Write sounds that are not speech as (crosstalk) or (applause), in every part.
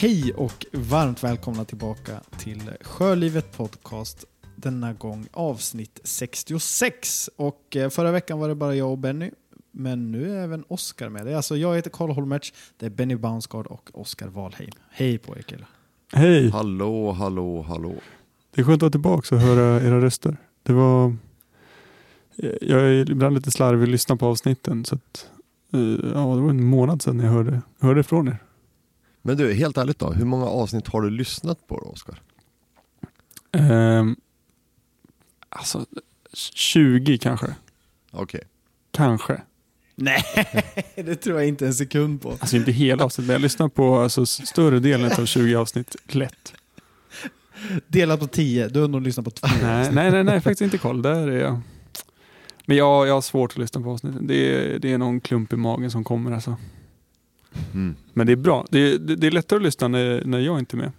Hej och varmt välkomna tillbaka till Sjölivet Podcast. Denna gång avsnitt 66. Och eh, förra veckan var det bara jag och Benny. Men nu är även Oskar med. Det är alltså jag heter Karl Holmertz, det är Benny Baunsgaard och Oskar Valheim. Hej på er killar. Hej! Hallå, hallå, hallå. Det är skönt att vara tillbaka och höra era röster. Det var... Jag är ibland lite slarvig att lyssna på avsnitten. Så att, eh, ja, det var en månad sedan jag hörde, hörde från er. Men du, helt ärligt då, hur många avsnitt har du lyssnat på då, Oskar? Ehm, alltså, 20 kanske. Okej. Kanske. Nej, (laughs) det tror jag inte en sekund på. Alltså inte hela avsnittet, men jag lyssnar på alltså, större delen av 20 avsnitt lätt. Delat på 10, du har nog lyssnat på två. Nej, nej, nej, nej faktiskt inte Karl. Där är jag. Men jag, jag har svårt att lyssna på avsnitten. Det är, det är någon klump i magen som kommer alltså. Mm. Men det är bra. Det, det, det är lättare att lyssna när, när jag inte är med.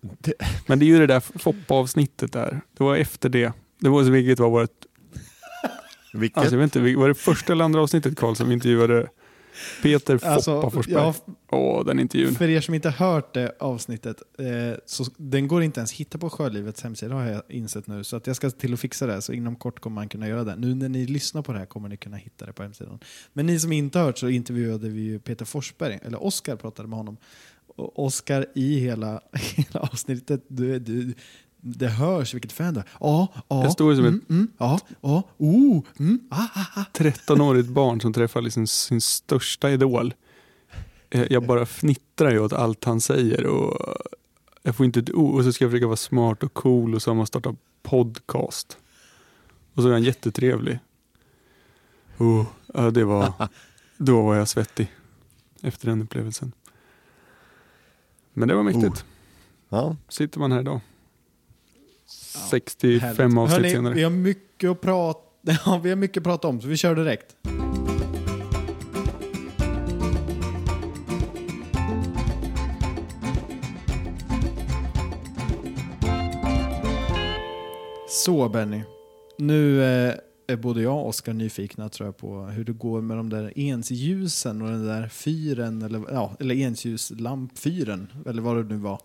Det- Men det är ju det där Foppa-avsnittet där. Det var efter det. Det var så vilket var vårt, Vilket? alltså jag vet inte, var det första eller andra avsnittet Karl som intervjuade Peter Foppa Alltså, Forsberg? ja, Åh, den intervjun. För er som inte har hört det avsnittet, eh, så den går inte ens hitta på Sjölivets hemsida har jag insett nu. Så att jag ska till att fixa det, så inom kort kommer man kunna göra det. Nu när ni lyssnar på det här kommer ni kunna hitta det på hemsidan. Men ni som inte har hört så intervjuade vi ju Peter Forsberg, eller Oskar pratade med honom. Och Oskar i hela, (laughs) hela avsnittet, du, du, det hörs vilket fan du är. Ja, ja, Jag står ju som mm, mm, ja, ja, oh, mm, ah, ah, ah. 13-årigt barn som träffar liksom sin största idol. Eh, Jag bara fnittrar ju åt allt han säger och jag får inte ett ord. Och så ska jag försöka vara smart och cool och så har man startat podcast. Och så är han jättetrevlig. Oh, det var, (laughs) då var jag svettig efter den upplevelsen. Men det var mäktigt. Ja. Sitter man här idag. Härligt. 65 avsnitt Hörni, senare. Vi har mycket att prata (laughs) Ja, vi har mycket att prata om, så vi kör direkt. Så Benny, nu eh, är både jag och Oskar nyfikna tror jag på hur det går med de där ensljusen och den där fyren, eller, ja, eller ensljuslampfyren, eller vad det nu var.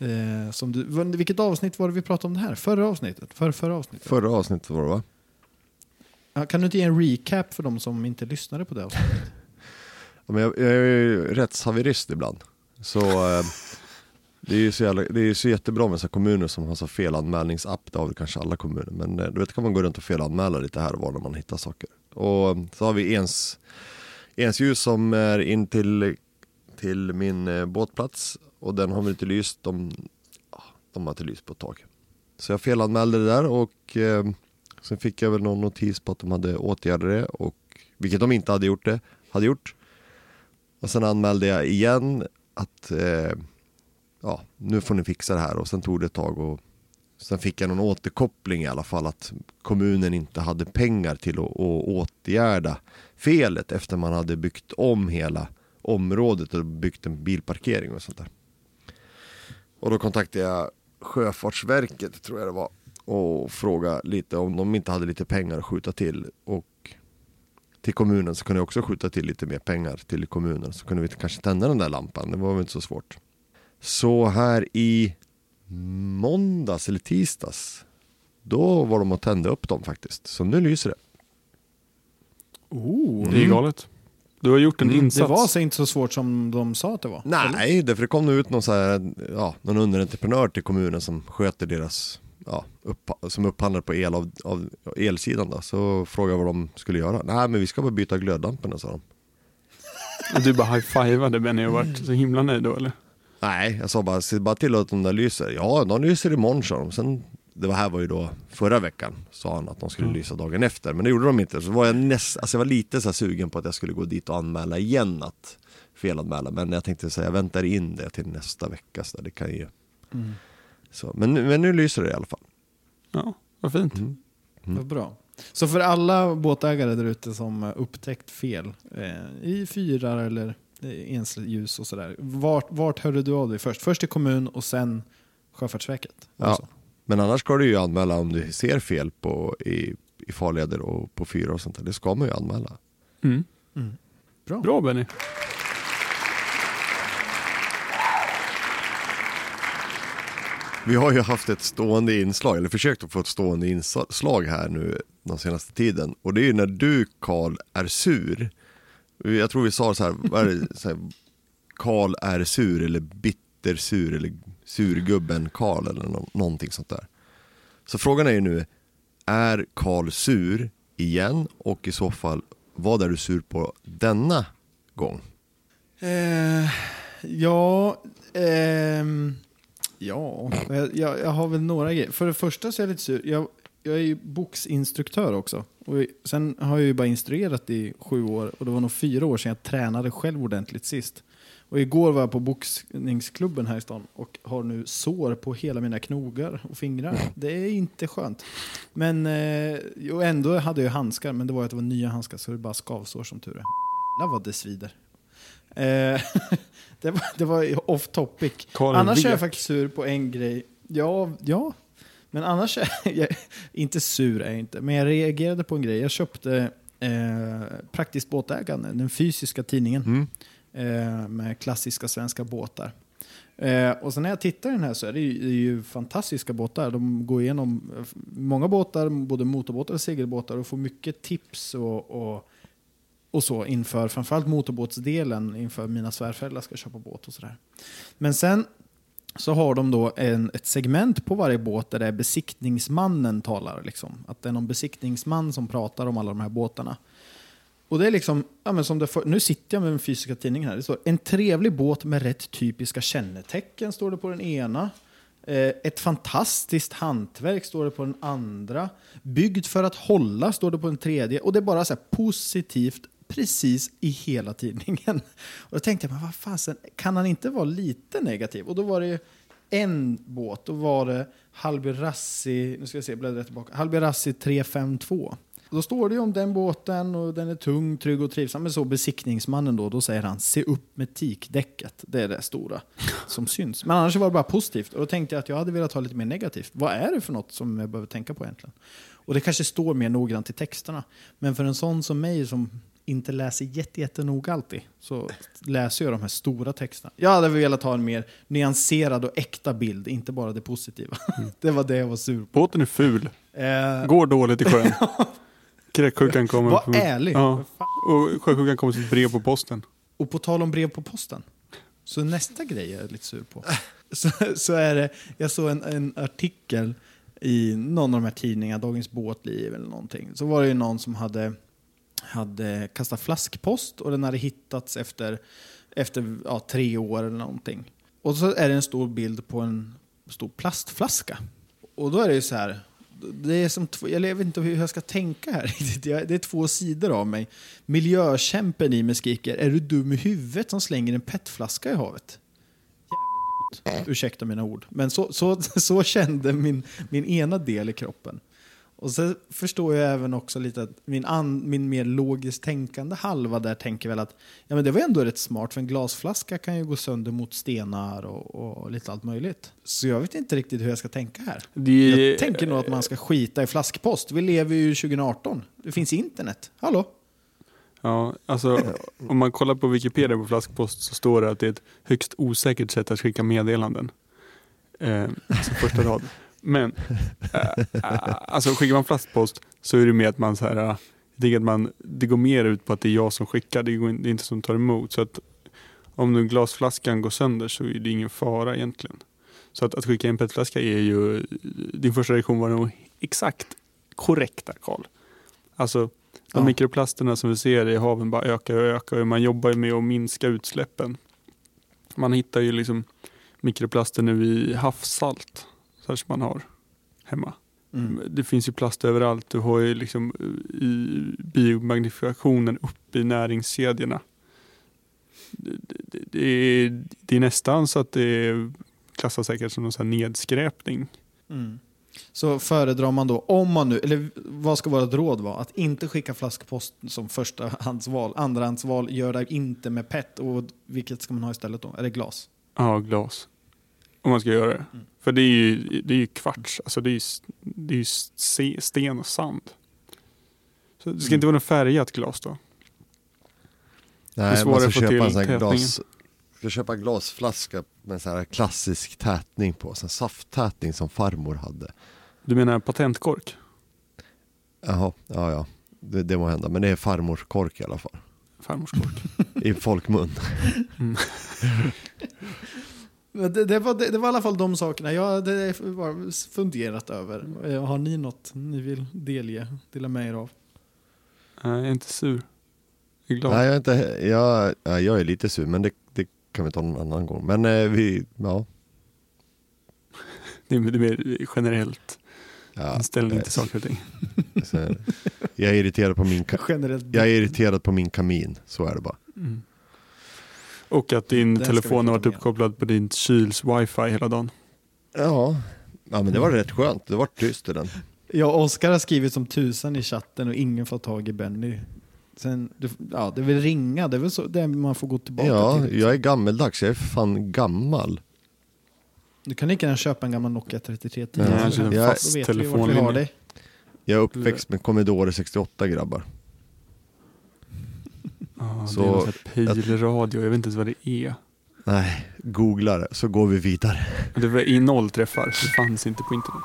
Eh, som du, vilket avsnitt var det vi pratade om det här? Förra avsnittet? För, förra avsnittet? Förra avsnittet var det va? Kan du inte ge en recap för de som inte lyssnade på det avsnittet? (laughs) Ja, men jag, jag är ju rättshaverist ibland. Så eh, det är ju så, jävla, det är så jättebra med så kommuner som har så felanmälningsapp. Det har väl kanske alla kommuner. Men eh, du vet kan man gå runt och felanmäla lite här och var när man hittar saker. Och så har vi ens, ensljus som är in till, till min eh, båtplats. Och den har väl inte lyst. De, de har inte lyst på ett tag. Så jag felanmälde det där och eh, sen fick jag väl någon notis på att de hade åtgärdat det. Och, vilket de inte hade gjort det, hade gjort. Och sen anmälde jag igen att eh, ja, nu får ni fixa det här och sen tog det ett tag och sen fick jag någon återkoppling i alla fall att kommunen inte hade pengar till att, att åtgärda felet efter man hade byggt om hela området och byggt en bilparkering och sånt där. Och då kontaktade jag Sjöfartsverket tror jag det var och frågade lite om de inte hade lite pengar att skjuta till och till kommunen så kunde jag också skjuta till lite mer pengar till kommunen så kunde vi kanske tända den där lampan. Det var väl inte så svårt. Så här i måndags eller tisdags då var de och tände upp dem faktiskt. Så nu lyser det. Oh, Det är galet. Du har gjort en Mm, det insats. Det var så inte så svårt som de sa att det var. eller? Nej, därför det kom nog ut någon, så här, ja, någon underentreprenör till kommunen som sköter deras, ja, upp, som upphandlar på el av, av elsidan då. Så frågade jag vad de skulle göra. Nej men vi ska bara byta glödlamporna sa de. Du bara high-fivade Benny och vart så himla nöjd då eller? Nej, jag sa bara, se bara till att de där lyser. Ja, de lyser imorgon sa de. Sen, det var här var ju då förra veckan, sa han att de skulle Mm. lysa dagen efter. Men det gjorde de inte. Så var jag, näst, alltså jag var lite så här sugen på att jag skulle gå dit och anmäla igen att felanmäla. Men jag tänkte säga, jag väntar in det till nästa vecka. Så det kan ju... Mm. så. Men, nu- men nu lyser det i alla fall. Ja, vad fint. Mm. Vad bra. Så för alla båtägare där ute som upptäckt fel eh, i fyrar eller enslljus och sådär. Vart, vart hörde du av dig först? Först till kommun och sen Sjöfartsverket? Ja. Alltså. Men annars ska du ju anmäla om du ser fel på, i, i farleder och på fyra och sånt där. Det ska man ju anmäla. Mm. Mm. Bra. Bra Benny. Vi har ju haft ett stående inslag, eller försökt att få ett stående inslag här nu den senaste tiden. Och det är ju när du Karl är sur. Jag tror vi sa så här, vad är det, så här är sur eller bittersur eller surgubben Karl eller no någonting sånt där. Så frågan är ju nu, är Karl sur igen och i så fall vad är du sur på denna gång? Eh, ja, eh, ja jag, jag, har väl några grejer. För det första så är jag lite sur. Jag, jag är ju boxinstruktör också. Och sen har jag ju bara instruerat i sju år och det var nog fyra år sedan jag tränade själv ordentligt sist. Och igår var jag på boxningsklubben här i stan och har nu sår på hela mina knogar och fingrar. Det är inte skönt. Men eh, och ändå hade jag handskar, men det var att det var nya handskar så det är bara skavsår som tur är. Jävlar vad det svider. Eh, (laughs) det, var, det var off topic. Karin Annars vet. är jag faktiskt sur på en grej. Ja, ja. Men annars är (laughs) jag, inte sur är jag inte. Men jag reagerade på en grej. Jag köpte eh, Praktiskt båtägande, den fysiska tidningen. Mm. Eh, med klassiska svenska båtar. Eh, och sen när jag tittar i den här så är det, ju, det är ju fantastiska båtar. De går igenom eh, många båtar, både motorbåtar och segelbåtar och får mycket tips och, och, och så inför framförallt motorbåtsdelen inför mina svärföräldrar ska köpa båt och sådär. Men sen så har de då en, ett segment på varje båt där det är besiktningsmannen talar. Liksom. Att det är någon besiktningsman som pratar om alla de här båtarna. Och det är liksom, ja, men som det för, nu sitter jag med den fysiska tidningen här. Det står en trevlig båt med rätt typiska kännetecken, står det på den ena. Eh, ett fantastiskt hantverk, står det på den andra. Byggd för att hålla, står det på den tredje. Och det är bara så här positivt precis i hela tidningen. (laughs) Och då tänkte jag, men vad fasen, kan han inte vara lite negativ? Och då var det ju en båt, då var det Halbirassi, nu ska jag se, bläddra tillbaka, Halby Rassi 352. Då står det ju om den båten och den är tung, trygg och trivsam. Men så besiktningsmannen då, då säger han se upp med tikdäcket. Det är det stora som syns. Men annars var det bara positivt. Och då tänkte jag att jag hade velat ha lite mer negativt. Vad är det för något som jag behöver tänka på egentligen? Och det kanske står mer noggrant i texterna. Men för en sån som mig som inte läser jätte, jättenoga alltid så läser jag de här stora texterna. Jag hade velat ha en mer nyanserad och äkta bild, inte bara det positiva. (laughs) det var det jag var sur på. Båten är ful, Eh, går dåligt i sjön. (laughs) Kräksjukan kommer. var ärlig. Ja. Och sjösjukan kommer som ett brev på posten. Och på tal om brev på posten. Så nästa grej jag är lite sur på. (laughs) Så, så är det, jag såg en, en artikel i någon av de här tidningarna, Dagens Båtliv eller någonting. Så var det ju någon som hade, hade kastat flaskpost och den hade hittats efter, efter ja, tre år eller någonting. Och så är det en stor bild på en stor plastflaska. Och då är det ju så här, det är som två, jag vet inte hur jag ska tänka här (laughs) riktigt. Det är två sidor av mig. Miljökämpen i mig skriker, är du dum i huvudet som slänger en petflaska i havet? Jävligt. Ursäkta mina ord. Men så, så, (laughs) så kände min, min ena del i kroppen. Och så förstår jag även också lite att min, an, min mer logiskt tänkande halva där tänker väl att ja, men det var ändå rätt smart för en glasflaska kan ju gå sönder mot stenar och, och lite allt möjligt. Så jag vet inte riktigt hur jag ska tänka här. Det Jag tänker nog att man ska skita i flaskpost. Vi lever ju 2018. Det finns internet. Hallå? Ja, alltså om man kollar på Wikipedia på flaskpost så står det att det är ett högst osäkert sätt att skicka meddelanden. Eh, alltså första rad. Men (laughs) eh, eh, alltså skickar man flaskpost så är det mer att man så här, eh, jag tänker att man, det går mer ut på att det är jag som skickar, det, går, det är inte som tar emot. Så att om nu glasflaskan går sönder så är det ingen fara egentligen. Så att, att skicka en petflaska är ju, din första reaktion var nog exakt korrekt där Karl. Alltså de Ja. mikroplasterna som vi ser i haven bara ökar och ökar och man jobbar ju med att minska utsläppen. Man hittar ju liksom mikroplaster nu i havssalt, som man har hemma. Mm. Det finns ju plast överallt. Du har ju liksom eh, i biomagnifikationen uppe i näringskedjorna. Det, det, det, är, det är nästan så att det klassas säkert som någon nedskräpning. Mm. Så föredrar man då, om man nu, eller vad ska vårt råd vara? Att inte skicka flaskpost som förstahandsval. Andrahandsval, gör det inte med PET. Och vilket ska man ha istället då? Är det glas? Ja, glas. Om man ska göra det. Mm. För det är ju, det är ju kvarts, alltså det är ju, det är ju sten och sand. Så det ska Mm. inte vara något färgat glas då. Nej, man ska köpa en sån här glas, ska köpa en glasflaska med så här klassisk tätning på, här safttätning som farmor hade. Du menar patentkork? Jaha, ja ja. Det, det må hända, men det är farmors kork i alla fall. Farmors kork. (laughs) I folkmun. Men (laughs) Det, det, var, det, det var i alla fall de sakerna jag hade funderat över. Eh, Har ni något ni vill delge, dela med er av? Nej, jag är inte sur. Jag är glad. Nej, jag är, inte, jag, ja, jag är lite sur, men det, det kan vi ta någon annan gång. Men eh, vi, ja. (laughs) Det är det är mer generellt ja inställning eh, till saker och ting. så, jag är irriterad på min, jag är irriterad på min kamin, så är det bara. Mm. Och att din Den telefon har varit uppkopplad på din kyls wifi hela dagen. Ja, ja men det var rätt skönt. Det var tyst i den. Jag och Oskar har skrivit som tusan i chatten och ingen får tag i Benny. Sen, ja, det vill ringa, det är väl så det man får gå tillbaka Ja, till. jag är gammeldags. Jag är fan gammal. Du kan lika gärna köpa en gammal Nokia 3310. Ja, har telefonlinje. dig. Jag är uppväxt med Commodore 68 grabbar. Så- det är någon pilradio, jag vet inte ens vad det är. Nej, googla det så går vi vidare. Det var i noll träffar, det fanns inte på internet.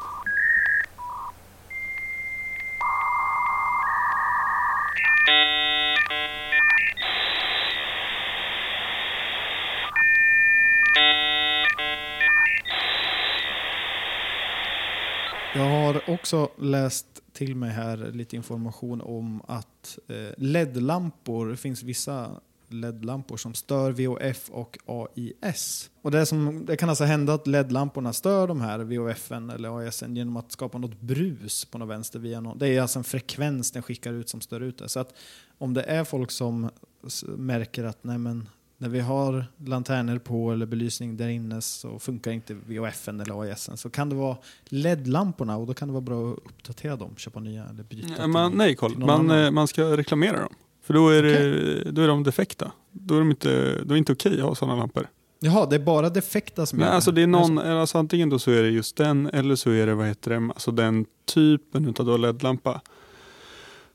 Jag har också läst till mig här lite information om att eh, LED-lampor, det finns vissa LED-lampor som stör VOF och AIS. Och det, som, det kan alltså hända att LED-lamporna stör de här VOFen eller AISen genom att skapa något brus på något vänster via någon. Det är alltså en frekvens den skickar ut som stör ut det. Så att om det är folk som märker att nej men, när vi har lanterner på eller belysning där inne så funkar inte VOFen eller AISen så kan det vara LED-lamporna och då kan det vara bra att uppdatera dem, köpa nya eller byta. Till- man, nej Carl, man, annan. eh, man ska reklamera dem. För då är, det, då är de defekta. Då är, de inte, då är inte okej att ha sådana lampor. Jaha, det är bara defekta som gör alltså det är någon, alltså antingen då så är det just den eller så är det vad heter det, alltså den typen av LED-lampa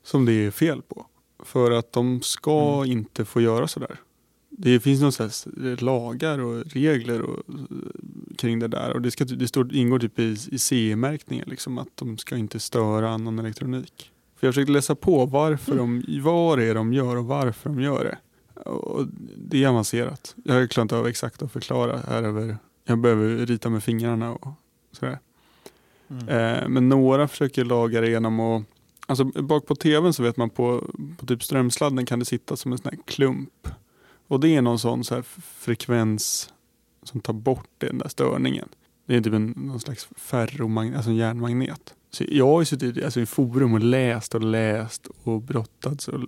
som det är fel på. För att de ska Mm. inte få göra sådär. Det finns någon slags lagar och regler och, kring det där och det, ska, det står, ingår typ i, i CE-märkningen liksom att de ska inte störa annan elektronik. För jag försökte läsa på varför de, vad det är de gör och varför de gör det. Och det är avancerat. Jag klarar inte av exakt att förklara här över. Jag behöver rita med fingrarna och sådär. Mm. Eh, men några försöker laga det genom att Alltså bak på tvn så vet man på, på typ strömsladden kan det sitta som en sån här klump. Och det är någon sån så här frekvens som tar bort den där störningen. Det är typ en, någon slags ferromagnet, alltså en järnmagnet. Så jag har ju suttit alltså, i forum och läst och läst och brottats och,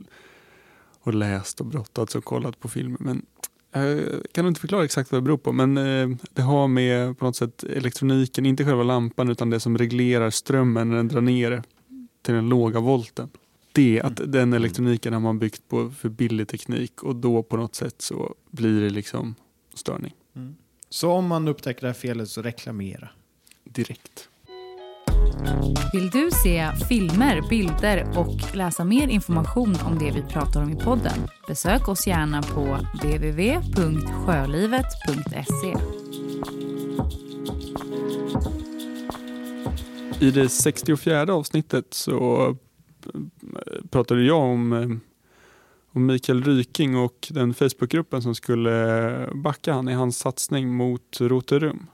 och läst och brottats och kollat på filmer. Men jag kan inte förklara exakt vad det beror på. Men eh, det har med på något sätt elektroniken, inte själva lampan utan det som reglerar strömmen när den drar ner till den låga volten. Det, att den elektroniken har man byggt på för billig teknik och då på något sätt så blir det liksom störning Mm. Så om man upptäcker det här felet så reklamera. direkt. Vill du se filmer, bilder och läsa mer information om det vi pratar om i podden? Besök oss gärna på www.sjölivet.se. I det 64 avsnittet så pratade jag om, eh, om Mikael Ryking och den Facebookgruppen som skulle backa han i hans satsning mot Roterum.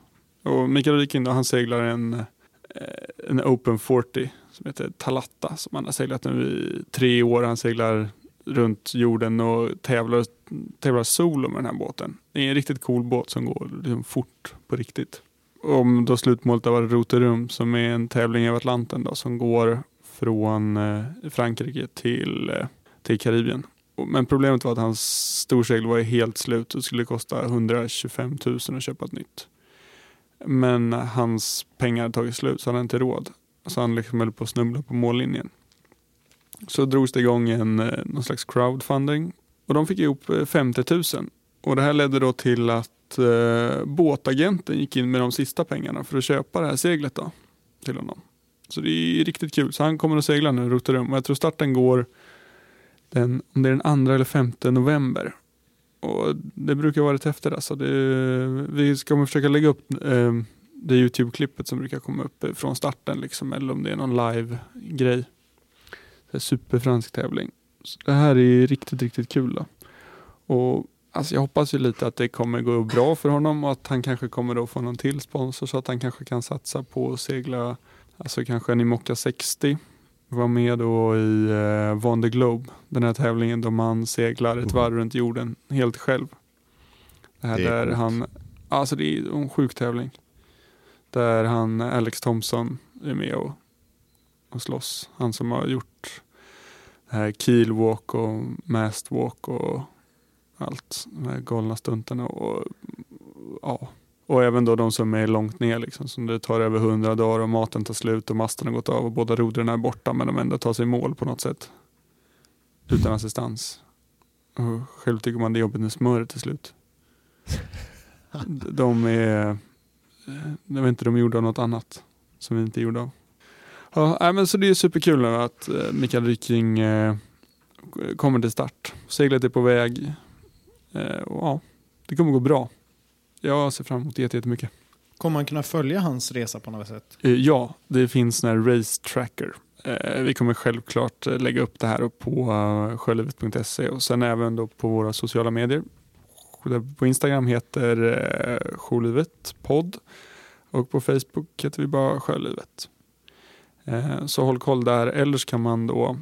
Och Mikael Ryking då, han seglar en, eh, en Open 40 som heter Talatta som han har seglat nu i tre år. Han seglar runt jorden och tävlar, tävlar solo med den här båten. Det är en riktigt cool båt som går liksom fort på riktigt om då slutmålet har varit Roterum som är en tävling över Atlanten då, som går från eh, Frankrike till, eh, till Karibien. Men problemet var att hans storsegel var helt slut och skulle kosta 125 000 att köpa ett nytt. Men hans pengar hade tagit slut så han hade inte råd. Så han liksom höll på att snubbla på mållinjen. Så drogs det igång en, eh, någon slags crowdfunding och de fick ihop 50 000. Och det här ledde då till att eh, båtagenten gick in med de sista pengarna för att köpa det här seglet då, till honom. Så det är riktigt kul. Så han kommer att segla nu, Roterum. Och jag tror starten går den, om det är den andra eller femte november. Och det brukar vara rätt häftigt. Alltså det, vi ska försöka lägga upp eh, det Youtube-klippet som brukar komma upp från starten. Liksom, eller om det är någon live-grej. Superfransk tävling. Så det här är riktigt, riktigt kul. Då. Och Alltså jag hoppas ju lite att det kommer gå bra för honom och att han kanske kommer då få någon till sponsor så att han kanske kan satsa på att segla, alltså kanske en Imokka 60. Var med då i eh, Von the Globe, den här tävlingen då man seglar ett varv runt jorden helt själv. Det här Det är där coolt. han, alltså det är en sjuk tävling. Där han, Alex Thompson, är med och, och slåss. Han som har gjort här Keelwalk och Mastwalk och allt. De här galna stunterna och ja. Och även då de som är långt ner liksom. Som det tar över hundra dagar och maten tar slut och masten har gått av och båda rodren är borta men de ändå tar sig i mål på något sätt. Utan assistans. Och själv tycker man det är jobbigt när smöret är slut. De är, eh, jag vet inte, de är gjorda av något annat som vi inte är gjorda av. Ja, men så det är superkul att eh, Mikael Ryking eh, kommer till start. Seglet är på väg. Och ja, det kommer gå bra. Jag ser fram emot det jätte- jättemycket. Kommer man kunna följa hans resa på något sätt? Eh, ja, det finns en race tracker. Eh, vi kommer självklart eh, lägga upp det här på sjölivet.se och sen även då på våra sociala medier. På Instagram heter Sjölivet podd och på Facebook heter vi bara Sjölivet. Så håll koll där. Eller så kan man då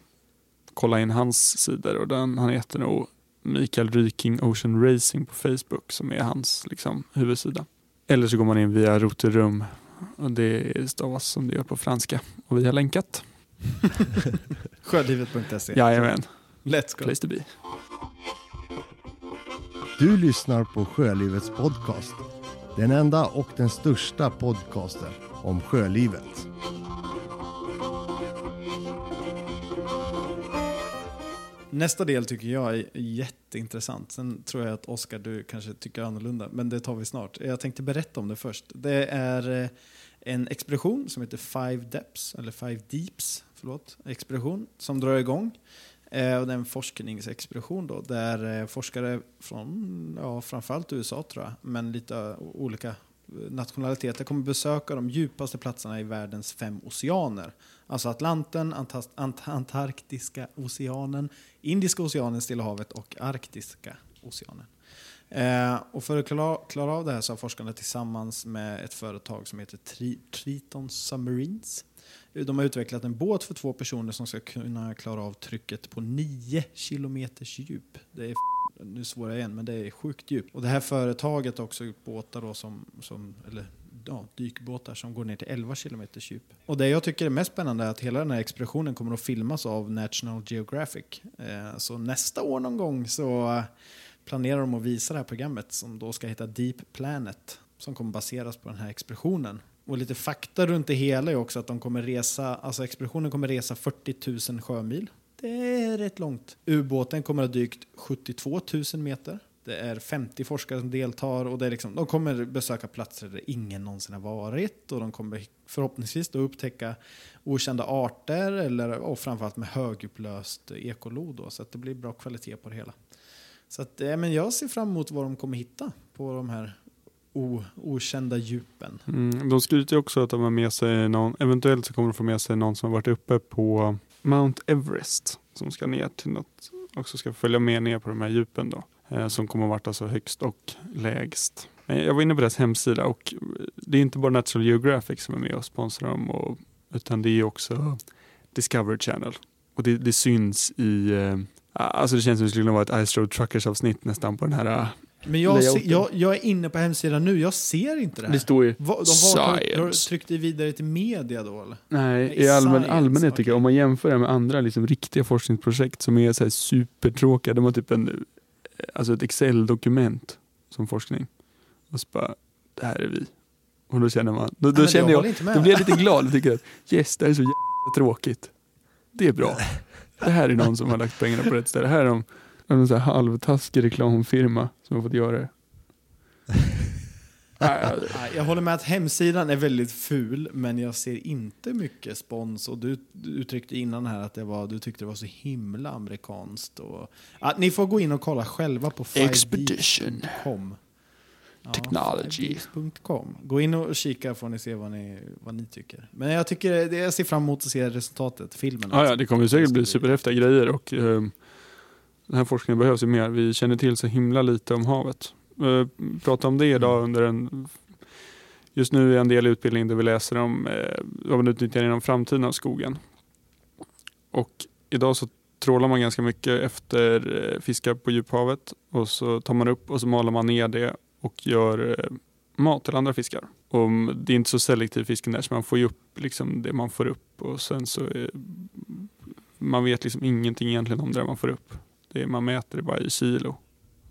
kolla in hans sidor och den, han heter nog Mikael Ryking Ocean Racing på Facebook som är hans liksom, huvudsida. Eller så går man in via Roterum och det stavas som det gör på franska och vi har länkat. (laughs) Sjölivet.se. Jajamän, Let's go. place to be. Du lyssnar på Sjölivets podcast. Den enda och den största podcasten om sjölivet. Nästa del tycker jag är jätteintressant. Sen tror jag att Oskar, du kanske tycker annorlunda, men det tar vi snart. Jag tänkte berätta om det först. Det är eh, en expedition som heter Five Depths, eller Five Deeps, förlåt, expedition, som drar igång. Eh, och det är en forskningsexpedition då, där eh, forskare från, ja, framförallt USA tror jag, men lite olika nationaliteter kommer besöka de djupaste platserna i världens fem oceaner. Alltså Atlanten, Antas- Ant- Antarktiska oceanen, Indiska oceanen, Stilla havet och Arktiska oceanen. Eh, och för att klara, klara av det här så har forskarna tillsammans med ett företag som heter Tri- Triton Submarines eh, de har utvecklat en båt för två personer som ska kunna klara av trycket på 9 kilometers djup. Det är nu svårar jag igen, men det är sjukt djupt. Och det här företaget har också gjort båtar då som, som eller ja, dykbåtar som går ner till 11 kilometers djup. Och det jag tycker är mest spännande är att hela den här expeditionen kommer att filmas av National Geographic. Eh, så nästa år någon gång så planerar de att visa det här programmet som då ska heta Deep Planet som kommer baseras på den här expeditionen. Och lite fakta runt det hela är också att de kommer resa, alltså expeditionen kommer resa 40 000 sjömil. Det är rätt långt. Ubåten kommer att ha dykt 72 000 meter. Det är 50 forskare som deltar och det är liksom, de kommer besöka platser där ingen någonsin har varit och de kommer förhoppningsvis då upptäcka okända arter eller och framförallt med högupplöst ekolod då, så att det blir bra kvalitet på det hela. Så att, eh, men jag ser fram emot vad de kommer hitta på de här o, okända djupen. Mm, de skryter ju också att de har med sig någon, eventuellt så kommer de få med sig någon som har varit uppe på Mount Everest som ska ner till något, också ska följa med ner på de här djupen då. Eh, som kommer att vara alltså högst och lägst. Eh, jag var inne på deras hemsida och eh, det är inte bara Natural Geographic som är med och sponsrar dem och, utan det är också Discovery Channel. Och det, det syns i, eh, alltså det känns som det skulle kunna vara ett Ice Road Truckers avsnitt nästan på den här eh, men jag, ser, jag, jag är inne på hemsidan nu, jag ser inte det här. Det står ju Va, de var, har, har du Science. tryckt det vidare till media då eller? Nej, I i allmän, allmänhet tycker okej. jag, om man jämför det med andra liksom, riktiga forskningsprojekt som är så här supertråkiga, de har typ en, eh, alltså ett Excel-dokument som forskning. Och så bara, det här är vi. Och då känner man, då, då men känner jag jag, då blir jag lite glad och tycker att yes, det här är så jävla tråkigt. Det är bra. Det här är någon som har lagt pengarna på rätt ställe. Här är de, en så här halvtaskig reklamfirma som har fått göra det. (laughs) Jag håller med att hemsidan är väldigt ful, men jag ser inte mycket spons. Och du, du uttryckte innan här att det var, du tyckte det var så himla amerikanskt. Och, ja, ni får gå in och kolla själva på Expedition. 5Ds.com. Ja, Technology. 5Ds.com. Gå in och kika får ni se vad ni, vad ni tycker. Men jag, tycker, det- jag ser fram emot att se resultatet, filmen. Ja, ja, det kommer ju säkert bli superhäftiga grejer och eh, den här forskningen behövs ju mer. Vi känner till så himla lite om havet. Eh, prata om det idag under en... Just nu är en del utbildning där vi läser om eh, vad man utnyttjar inom framtiden av skogen. Och idag så trålar man ganska mycket efter eh, fiskar på djuphavet och så tar man upp och så maler man ner det och gör eh, mat till andra fiskar. Och det är inte så selektiv fisken där så man får ju upp liksom det man får upp och sen så är, man vet liksom ingenting egentligen om det man får upp. Det är, man mäter det bara i kilo,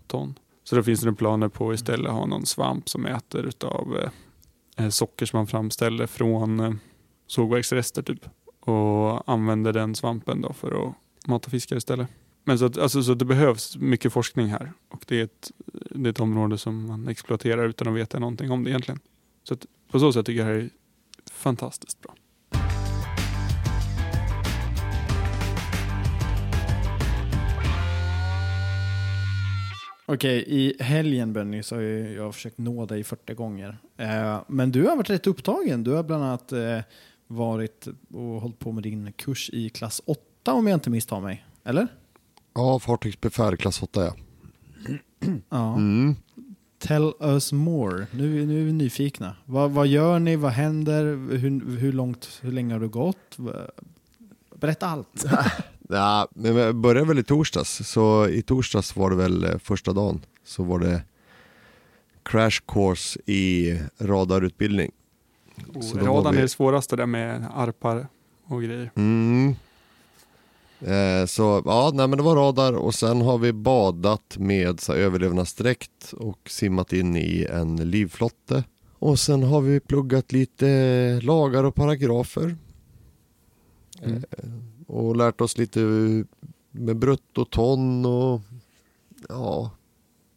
ton. Så då finns det planer på att istället ha någon svamp som äter utav eh, eh, socker som man framställer från eh, sågverksrester typ. Och använder den svampen då för att mata fiskar istället. Men så, att, alltså, så det behövs mycket forskning här och det är, ett, det är ett område som man exploaterar utan att veta någonting om det egentligen. Så att på så sätt tycker jag det här är fantastiskt bra. Okej, i helgen Benny så har jag försökt nå dig 40 gånger. Eh, men du har varit rätt upptagen. Du har bland annat eh, varit och hållit på med din kurs i klass 8 om jag inte misstar mig. Eller? Ja, fartygsbefäl klass 8 ja. Ja. Mm. Tell us more. Nu, nu är vi nyfikna. Vad, vad gör ni? Vad händer? Hur, hur, långt, hur länge har du gått? Berätta allt. (laughs) Ja, men jag började väl i torsdags, så i torsdags var det väl eh, första dagen. Så var det crash course i radarutbildning. Var Radarn vi- är det svåraste där med arpar och grejer. Mm. Eh, så ja, nej, men det var radar och sen har vi badat med så här, överlevnadsdräkt och simmat in i en livflotte. Och sen har vi pluggat lite lagar och paragrafer. Mm. Eh, och lärt oss lite med bruttoton och ja,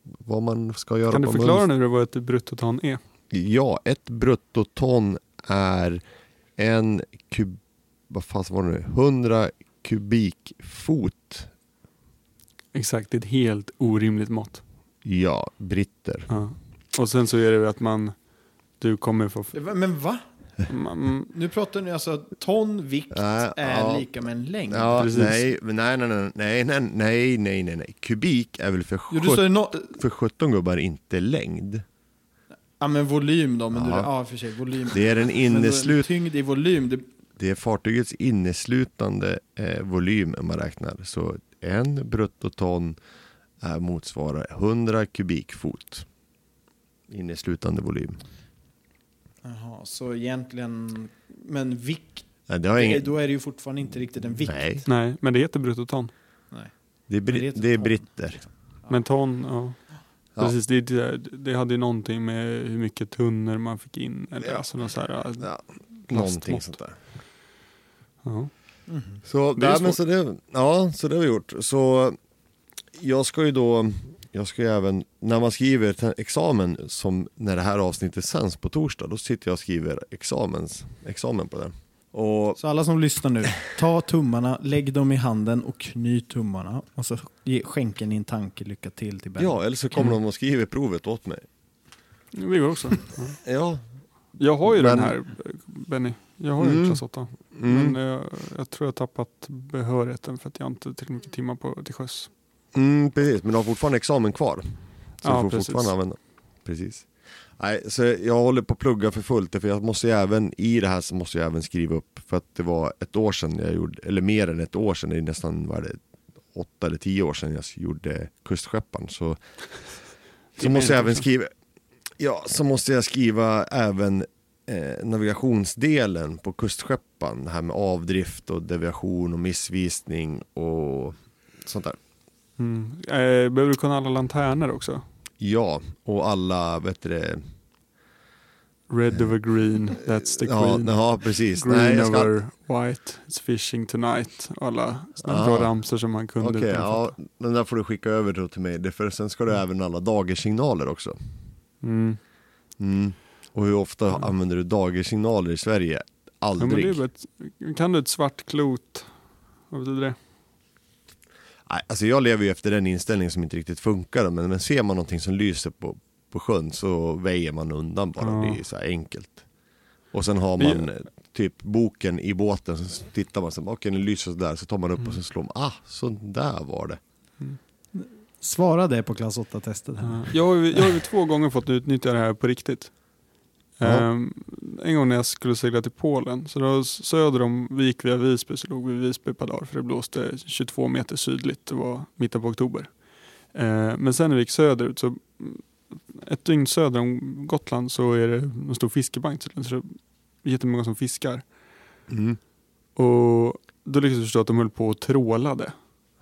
vad man ska göra Kan du förklara nu vad ett bruttoton är? Ja, ett bruttoton är en kub... Vad fan var det nu? 100 kubikfot. Exakt, det är ett helt orimligt mått. Ja, britter. Ja. Och sen så är det ju att man, du kommer få... Men va? Man, Nu pratar ni alltså ton vikt Äh, är ja. lika med en längd. Ja, nej, nej, nej, nej, nej, nej, nej, nej. Kubik är väl för, Jo, sjut- ju no för 17 gubbar inte längd. ja, men volym då. Men Ja. Du, ja, för sig, volym. Det är en (laughs) inneslut... Tyngd i volym. Det, Det är fartygets inneslutande eh, volym man räknar. Så en bruttoton är motsvarar 100 kubikfot. Inneslutande volym. Jaha, så egentligen... Men vikt, Nej, det har det, ingen... då är det ju fortfarande inte riktigt en vikt. Nej, nej, men det heter bruttoton. Nej. det är, bri- heter det är ton, britter. Ja. Men ton, ja. Ja. Precis, det, det, det hade ju någonting med hur mycket tunnor man fick in. Eller Ja. alltså något så här, ja. Ja, någonting sånt där. ja. Mhm. Så, Det är nej, men så det, ja, så det har vi gjort. Så jag ska ju då, jag ska ju även, när man skriver examen, som när det här avsnittet sänds på torsdag, då sitter jag och skriver examens, examen på det. Och Så alla som lyssnar nu, ta tummarna, lägg dem i handen och knyt tummarna. Och så ge, skänker ni en tanke, lycka till till Benny. ja, eller så kommer de och skriver provet åt mig. Vi går också. Ja. Ja. Jag har ju Men- den här, Benny. Jag har ju Mm. klass 8. Mm. Men jag, jag tror jag har tappat behörigheten för att jag inte har tillräckligt mycket timmar på, till sjöss. Mm, precis, men du har fortfarande examen kvar. Så Ja, du får precis. fortfarande använda. Precis. Nej, så jag håller på att plugga för fullt, för jag måste ju även, i det här så måste jag även skriva upp, för att det var ett år sedan jag gjorde, eller mer än ett år sedan, det är nästan, vad är det, åtta eller tio år sedan jag gjorde kustskepparen. Så, så måste jag även skriva, ja, så måste jag skriva även eh, navigationsdelen på kustskepparen, det här med avdrift och deviation och missvisning och sånt där. Mm. Eh, behöver du kunna alla lanterner också? Ja, och alla, vet du det, Red over green, that's the ja, queen. ja precis. Green Nej, ska... over white, it's fishing tonight. Alla sådana Ah. bra ramsor som man kunde att ja, den där får du skicka över då till mig, för sen ska du även alla dagersignaler också. Mm. Mm. Och hur ofta Mm. använder du dagersignaler i Sverige? Ja, Aldrig. bara ett, kan du ett svart klot? Vad betyder det? Nej, alltså jag lever ju efter den inställningen som inte riktigt funkar. Men, men ser man någonting som lyser på, på sjön så väjer man undan bara. Ja. Det är så här enkelt. Och sen har man eh, typ boken i båten, så tittar man så okej den lyser sådär, så tar man upp Mm. och så slår man, ah, så där var det. Svara det på klass 8-testet. här. Har, jag har ju två gånger fått utnyttja det här på riktigt. Ehm, en gång när jag skulle segla till Polen, så då söder om, vi gick via Visby, så låg vi i Visby ett par dagar för det blåste 22 meter sydligt, det var mitten på oktober. Ehm, men sen när vi gick söderut, så mm, ett dygn söder om Gotland så är det en stor fiskebank tydligen, så det är jättemånga som fiskar. Mm. Och då lyckades jag förstå att de höll på och trålade.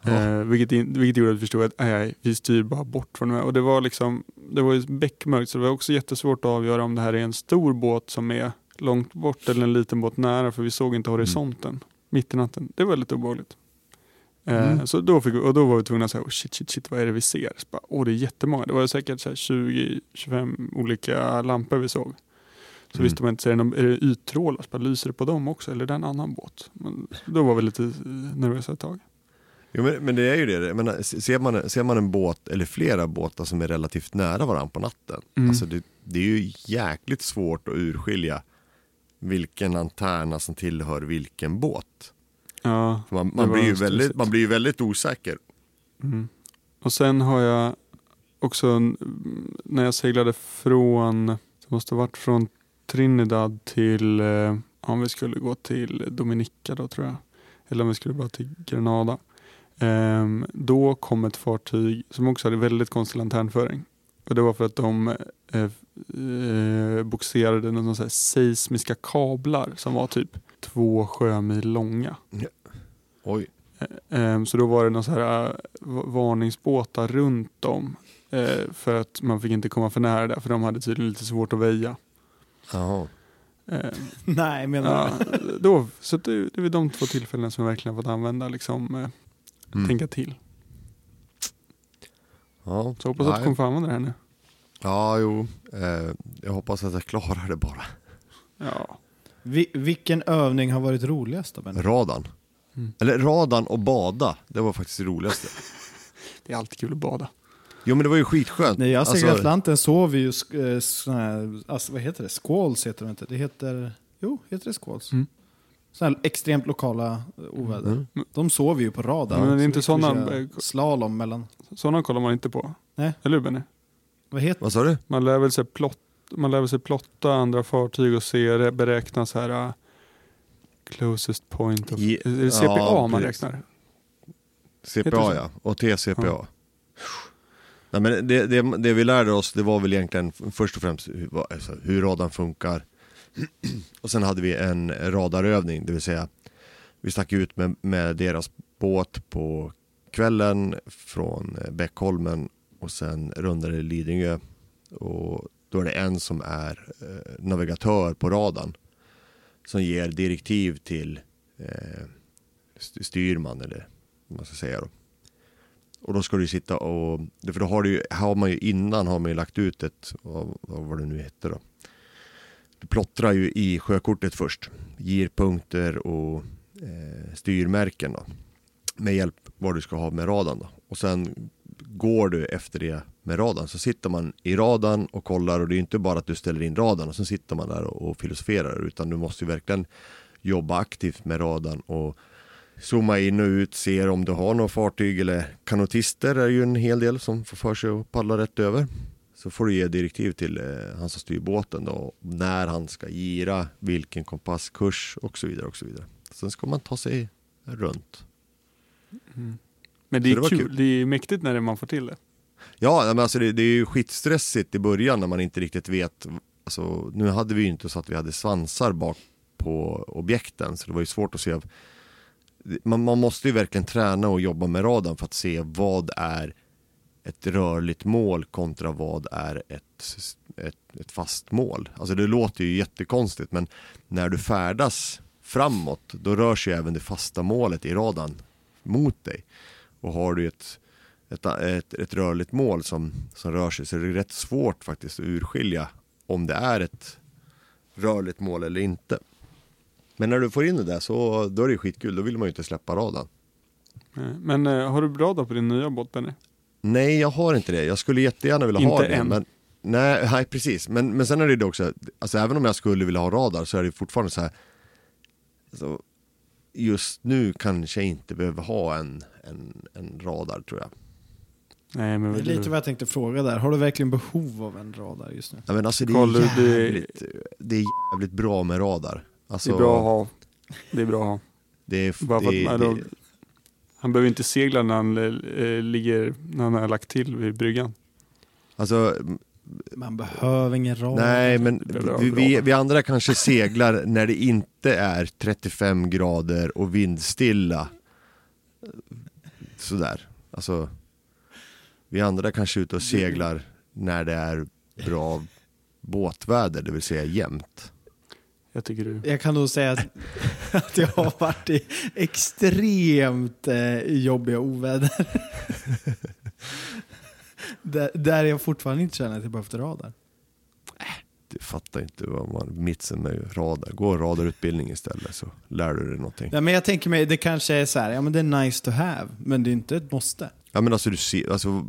Ja. Eh, vilket, in- vilket gjorde att vi förstod att aj, aj, vi styr bara bort från det här. Och det var liksom, det var ju beckmörkt så det var också jättesvårt att avgöra om det här är en stor båt som är långt bort eller en liten båt nära för vi såg inte horisonten mitt i natten. Det var lite obehagligt. Eh, Mm. så då, fick, vi- och då var vi tvungna att säga oh, shit, shit, shit, vad är det vi ser? Så bara, Åh, det är jättemånga. Det var säkert så här 20-25 olika lampor vi såg. Så Mm. visste man inte, så är det, någon, är det yttrålar? Så bara, Lyser det på dem också eller är det en annan båt? Men då var vi lite nervösa ett tag. Jo, men, men det är ju det, menar, ser, man, ser man en båt eller flera båtar som är relativt nära varandra på natten, Mm. alltså det, det är ju jäkligt svårt att urskilja vilken lanterna som tillhör vilken båt. Ja, Man, man, blir ju väldigt, man blir ju väldigt osäker. Mm. Och sen har jag också när jag seglade från, det måste ha varit från Trinidad till, eh, om vi skulle gå till Dominica då tror jag. Eller om vi skulle gå till Grenada. Ehm, då kom ett fartyg som också hade väldigt konstig lanternföring. Och det var för att de eh, eh, boxerade några så här seismiska kablar som var typ två sjömil långa. Oj. Ehm, Så då var det någon så här va- varningsbåtar runt om. eh, För att man fick inte komma för nära där för de hade tydligen lite svårt att väja. Jaha. Ehm, (laughs) Nej, menar Ja, du? då, så det, det är de två tillfällen som jag verkligen har fått använda, liksom, eh, Mm. tänka till. Ja. Så jag hoppas att du kommer få använda det här nu. Ja, jo. Eh, jag hoppas att jag klarar det bara. Ja. Vi, vilken övning har varit roligast då, Benny? Radan. Mm. Eller radan och bada, det var faktiskt det roligaste. (laughs) Det är alltid kul att bada. Jo men det var ju skitskönt. När jag seglade Alltså, Atlanten sov vi ju eh, såna här, alltså, vad heter det? Squalls heter det inte. Det heter, jo, heter det squalls? Mm. Såna här extremt lokala eh, oväder. Mm. De sover ju på radarn. Men det är inte sådana- köra Slalom mellan, Sådana kollar man inte på. Nej. Eller hur Benny? vad heter Vad sa du? Man lär väl sig, plott, man lär sig plotta andra fartyg och se, beräkna så här uh, closest point of... Ge- är det CPA ja, man precis. räknar? CPA ja, och TCPA. Ja. Nej, men det, det, det vi lärde oss det var väl egentligen först och främst hur, alltså, hur radarn funkar. (clears throat) och sen hade vi en radarövning, det vill säga vi stack ut med, med deras båt på kvällen från Bäckholmen och sen rundade Lidingö. Och då är det en som är eh, navigatör på radarn som ger direktiv till eh, styrman eller vad man ska säga då. Och då ska du sitta och, för då har, du har man ju innan har man ju lagt ut ett, vad, vad var det nu hette då. Du plottrar ju i sjökortet först, girpunkter och eh, styrmärken då. Med hjälp vad du ska ha med radarn då. Och sen går du efter det med radarn. Så sitter man i radarn och kollar och det är inte bara att du ställer in radarn och sen sitter man där och, och filosoferar utan du måste ju verkligen jobba aktivt med radarn och zooma in och ut, ser om du har några fartyg eller kanotister är ju en hel del som får för sig att paddla rätt över. Så får du ge direktiv till eh, han som styr båten då, när han ska gira, vilken kompasskurs och så vidare och så vidare. Sen ska man ta sig runt. Men det är det kul. kul. det är mäktigt när man får till det. Ja, men alltså det, det är ju skitstressigt i början när man inte riktigt vet. Alltså, nu hade vi ju inte så att vi hade svansar bak på objekten, så det var ju svårt att se. Man, man måste ju verkligen träna och jobba med radarn för att se vad är ett rörligt mål kontra vad är ett, ett, ett fast mål. Alltså det låter ju jättekonstigt men när du färdas framåt då rör sig även det fasta målet i radarn mot dig. Och har du ett, ett, ett, ett rörligt mål som, som rör sig så är det rätt svårt faktiskt att urskilja om det är ett rörligt mål eller inte. Men när du får in det där så då är det skitkul, då vill man ju inte släppa radarn. Men eh, har du radar på din nya båt Benny? Nej, jag har inte det. Jag skulle jättegärna vilja ha Inte det. än. Men, nej, nej, precis. Men, men sen är det ju också, alltså även om jag skulle vilja ha radar så är det fortfarande så här. Alltså, just nu kanske jag inte behöver ha en, en, en radar tror jag. Nej men Det är lite vad jag tänkte fråga där. Har du verkligen behov av en radar just nu? Ja, men alltså det är du- det- jävligt, det är jävligt bra med radar. Alltså, det är bra att ha. Det är bra att ha. Det är, Bara för det, att, det, han behöver inte segla när han eh, ligger, när han har lagt till vid bryggan. alltså, Man behöver ingen radar. nej men vi, vi, vi andra kanske seglar när det inte är 35 grader och vindstilla. Sådär, alltså. Vi andra kanske är ute och seglar när det är bra båtväder, det vill säga jämnt. Jag tycker du... Jag kan nog säga att, (laughs) att jag har varit i extremt eh, jobbiga oväder. (laughs) där, där jag fortfarande inte känner att jag behövt radar. Du fattar inte vad man, mitsen med radar. Gå radarutbildning istället så lär du dig någonting. Nej, men jag tänker mig, det kanske är så här, ja men det är nice to have, men det är inte ett måste. Ja men alltså du ser, alltså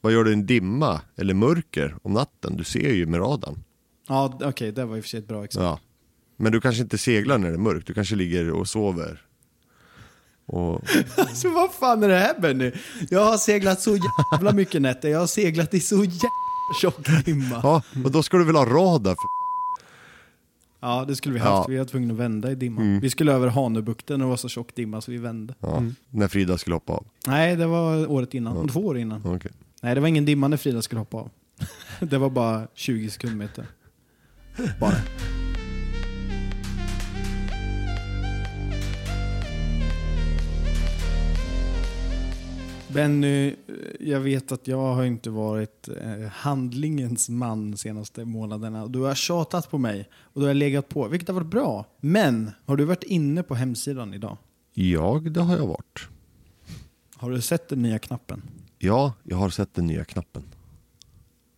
vad gör du i en dimma eller mörker om natten? Du ser ju med radarn. Ja, okej, det var i och för sig ett bra exempel. Ja. Men du kanske inte seglar när det är mörkt, du kanske ligger och sover. Och, (laughs) Alltså vad fan är det här Benny? Jag har seglat så jävla mycket nätter, jag har seglat i så jävla tjock dimma. ja, och då ska du väl ha radar för Ja, det skulle vi haft. Ja. Vi var tvungna att vända i dimman. Mm. Vi skulle över Hanöbukten och det var så tjock dimma så vi vände. ja, När Frida skulle hoppa av. Nej, det var året innan. Ja. Två år innan. Okej. Nej, det var ingen dimma när Frida skulle hoppa av. (laughs) det var bara 20 sekundmeter. Bara. Benny, jag vet att jag har inte varit eh, handlingens man de senaste månaderna. Du har tjatat på mig och du har legat på, vilket har varit bra. Men har du varit inne på hemsidan idag? Ja, det har jag varit. Har du sett den nya knappen? Ja, jag har sett den nya knappen.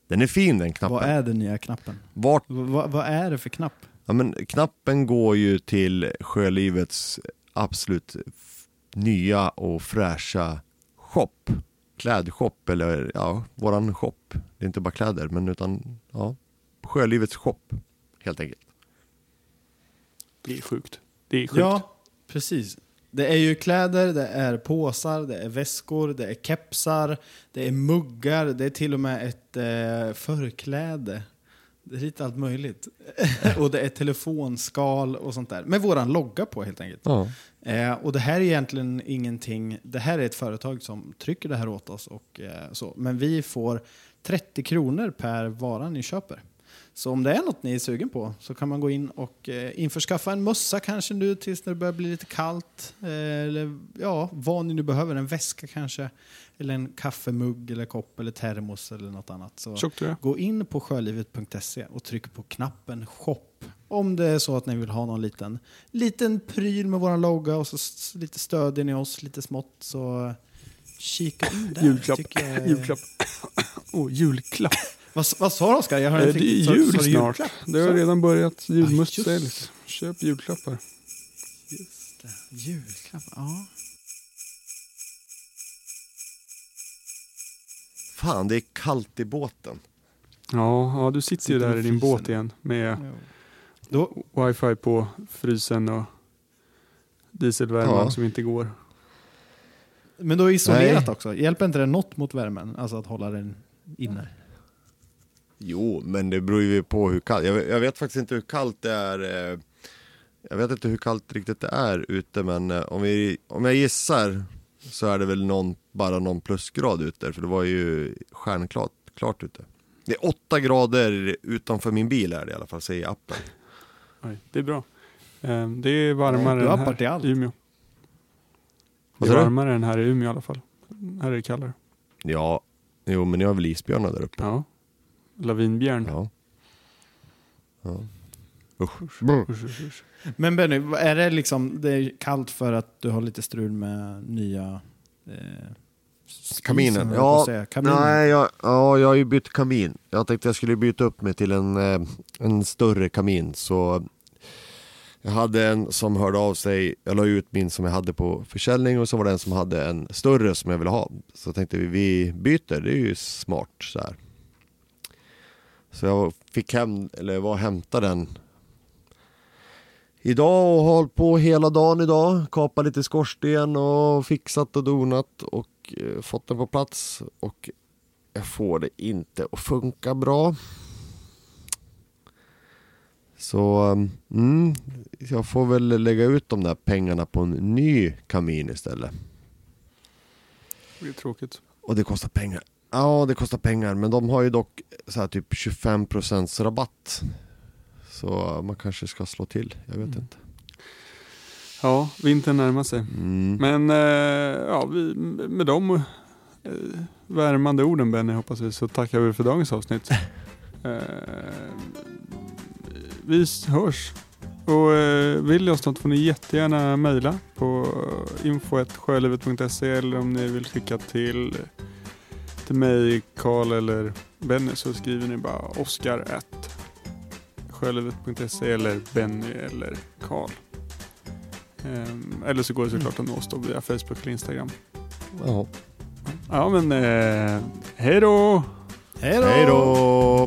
Den är fin den knappen. Vad är den nya knappen? Vart, V- vad- är det för knapp? ja, men knappen går ju till Sjölivets absolut nya och fräscha shop. Klädshop eller ja, våran shop. Det är inte bara kläder men utan ja, Sjölivets shop helt enkelt. Det är sjukt. Det är sjukt. Ja, precis. Det är ju kläder, det är påsar, det är väskor, det är kepsar, det är muggar, det är till och med ett eh, förkläde. Det är lite allt möjligt. (laughs) och det är telefonskal och sånt där. Med våran logga på helt enkelt. Ja. Eh, och det här är egentligen ingenting, det här är ett företag som trycker det här åt oss. Och, eh, så. Men vi får 30 kronor per vara ni köper. Så om det är något ni är sugen på så kan man gå in och eh, införskaffa en mössa kanske nu tills det börjar bli lite kallt. Eh, eller ja, vad ni nu behöver. En väska kanske. Eller en kaffemugg eller kopp eller termos eller något annat. Så Tjockt. Gå in på sjölivet.se och tryck på knappen shop. Om det är så att ni vill ha någon liten, liten pryl med våran logga och så lite stödjer ni oss lite smått så kika in där. Julklapp. jag- Julklapp. Oh, julklapp. Vad, vad sa du Oskar? Jag har inte Det är sa- jul sa du snart. julklapp? Det har redan börjat. Julmust just säljs. Köp julklappar. Just det. Julklapp, ja. Fan, det är kallt i båten. Ja, ja, du sitter ju där i din båt igen med Jo. Då, wifi på frysen och dieselvärmen Ja. som inte går. men då isolerat Nej. också. Hjälper inte det något mot värmen? Alltså att hålla den inne? Jo, men det beror ju på hur kallt. Jag, vet- jag vet faktiskt inte hur kallt det är. eh, Jag vet inte hur kallt riktigt det är ute, men eh, om, vi, om jag gissar så är det väl någon, bara någon plusgrad ute, för det var ju stjärnklart klart ute. Det är åtta grader utanför min bil är det i alla fall, säger appen. Oj, det är bra. Eh, Det är varmare än här allt. i Umeå. Det är varmare än här i Umeå i alla fall. Här är det kallare. Ja, jo men ni har väl isbjörnar där uppe? Ja. Lavinbjörn. Ja. ja. Usch. Usch, usch, usch. Men Benny, är det liksom, det är kallt för att du har lite strul med nya, eh, Kaminen, ja. Kaminen. Nej, jag, ja, jag har ju bytt kamin. Jag tänkte jag skulle byta upp mig till en, eh, en större kamin. Så jag hade en som hörde av sig, jag la ut min som jag hade på försäljning och så var det en som hade en större som jag ville ha. Så tänkte vi, vi byter, det är ju smart så här. Så jag fick hem, eller var och hämtade den idag och har hållit på hela dagen idag. Kapat lite skorsten och fixat och donat och eh, fått den på plats. Och jag får det inte att funka bra. Så mm, jag får väl lägga ut de där pengarna på en ny kamin istället. Det är tråkigt. Och det kostar pengar. Ja, det kostar pengar, men de har ju dock så här typ 25% rabatt. Så man kanske ska slå till, jag vet Mm. inte. Ja, vintern närmar sig. Mm. Men eh, ja, vi, med de eh, värmande orden Benny hoppas vi så tackar vi för dagens avsnitt. (laughs) eh, vi hörs. Och eh, vill ni oss något får ni jättegärna mejla på info.sjölivet.se eller om ni vill skicka till, till mig, Karl eller Benny så skriver ni bara oskar sjölivet.se eller Benny eller Karl. Ehm, eller så går det såklart att nå oss då via Facebook eller Instagram. Ja. Ja men eh! Hej då! Hej då!